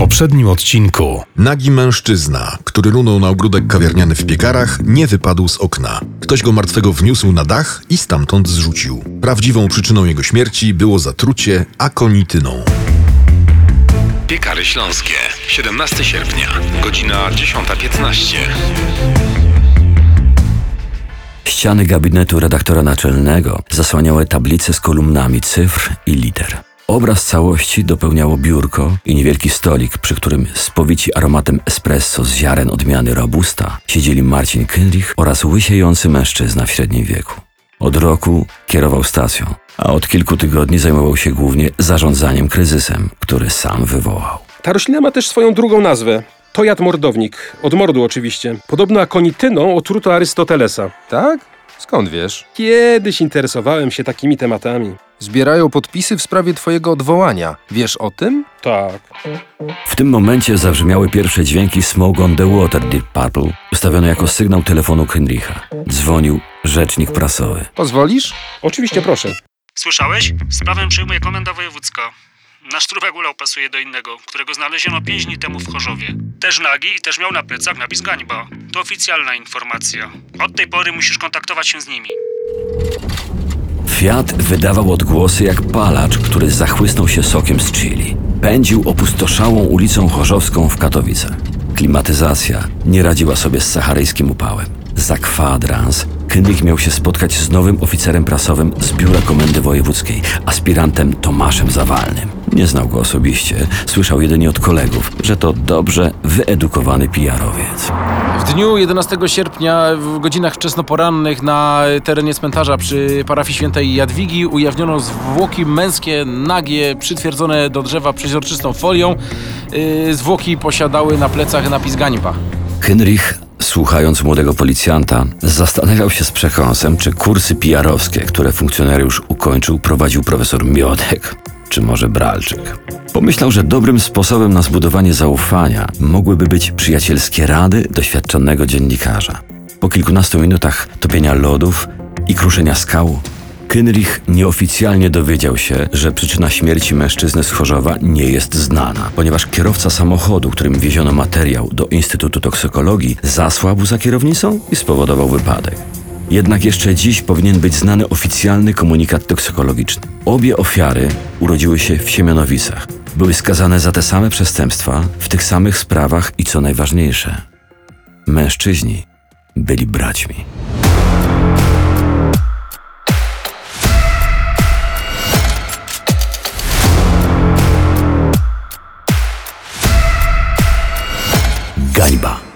poprzednim odcinku. Nagi mężczyzna, który runął na ogródek kawiarniany w piekarach, nie wypadł z okna. Ktoś go martwego wniósł na dach i stamtąd zrzucił. Prawdziwą przyczyną jego śmierci było zatrucie akonityną. Piekary Śląskie, 17 sierpnia, godzina 10.15. Ściany gabinetu redaktora naczelnego zasłaniały tablice z kolumnami cyfr i liter. Obraz całości dopełniało biurko i niewielki stolik, przy którym spowici aromatem espresso z ziaren odmiany Robusta siedzieli Marcin Kynrich oraz łysiejący mężczyzna w średnim wieku. Od roku kierował stacją, a od kilku tygodni zajmował się głównie zarządzaniem kryzysem, który sam wywołał. Ta roślina ma też swoją drugą nazwę. Tojad mordownik. Od mordu oczywiście. Podobno akonityną otruto Arystotelesa. Tak? Skąd wiesz? Kiedyś interesowałem się takimi tematami. Zbierają podpisy w sprawie twojego odwołania. Wiesz o tym? Tak. W tym momencie zabrzmiały pierwsze dźwięki Smoke on the Water Deep Purple, ustawione jako sygnał telefonu Kenricha. Dzwonił rzecznik prasowy. Pozwolisz? Oczywiście proszę. Słyszałeś? Sprawę przejmuje komenda wojewódzka. Nasz trupek ulał pasuje do innego, którego znaleziono 5 dni temu w Chorzowie. Też nagi i też miał na plecach napis gańba. To oficjalna informacja. Od tej pory musisz kontaktować się z nimi. Fiat wydawał odgłosy jak palacz, który zachłysnął się sokiem z chili. Pędził opustoszałą ulicą Chorzowską w Katowicach. Klimatyzacja nie radziła sobie z saharyjskim upałem. Za kwadrans Kynrich miał się spotkać z nowym oficerem prasowym z biura komendy wojewódzkiej, aspirantem Tomaszem Zawalnym. Nie znał go osobiście, słyszał jedynie od kolegów, że to dobrze wyedukowany PR-owiec. Dniu 11 sierpnia w godzinach wczesnoporannych na terenie cmentarza przy parafii świętej Jadwigi ujawniono zwłoki męskie, nagie, przytwierdzone do drzewa przeźroczystą folią. Yy, zwłoki posiadały na plecach napis gańba. Heinrich, słuchając młodego policjanta, zastanawiał się z przekąsem, czy kursy PR-owskie, które funkcjonariusz ukończył, prowadził profesor Miodek, czy może Bralczyk. Pomyślał, że dobrym sposobem na zbudowanie zaufania mogłyby być przyjacielskie rady doświadczonego dziennikarza. Po kilkunastu minutach topienia lodów i kruszenia skał, Kynrich nieoficjalnie dowiedział się, że przyczyna śmierci mężczyzny z Chorzowa nie jest znana, ponieważ kierowca samochodu, którym wieziono materiał do Instytutu Toksykologii, zasłabł za kierownicą i spowodował wypadek. Jednak jeszcze dziś powinien być znany oficjalny komunikat toksykologiczny. Obie ofiary urodziły się w Siemianowicach. Były skazane za te same przestępstwa, w tych samych sprawach i co najważniejsze, mężczyźni byli braćmi. Gańba.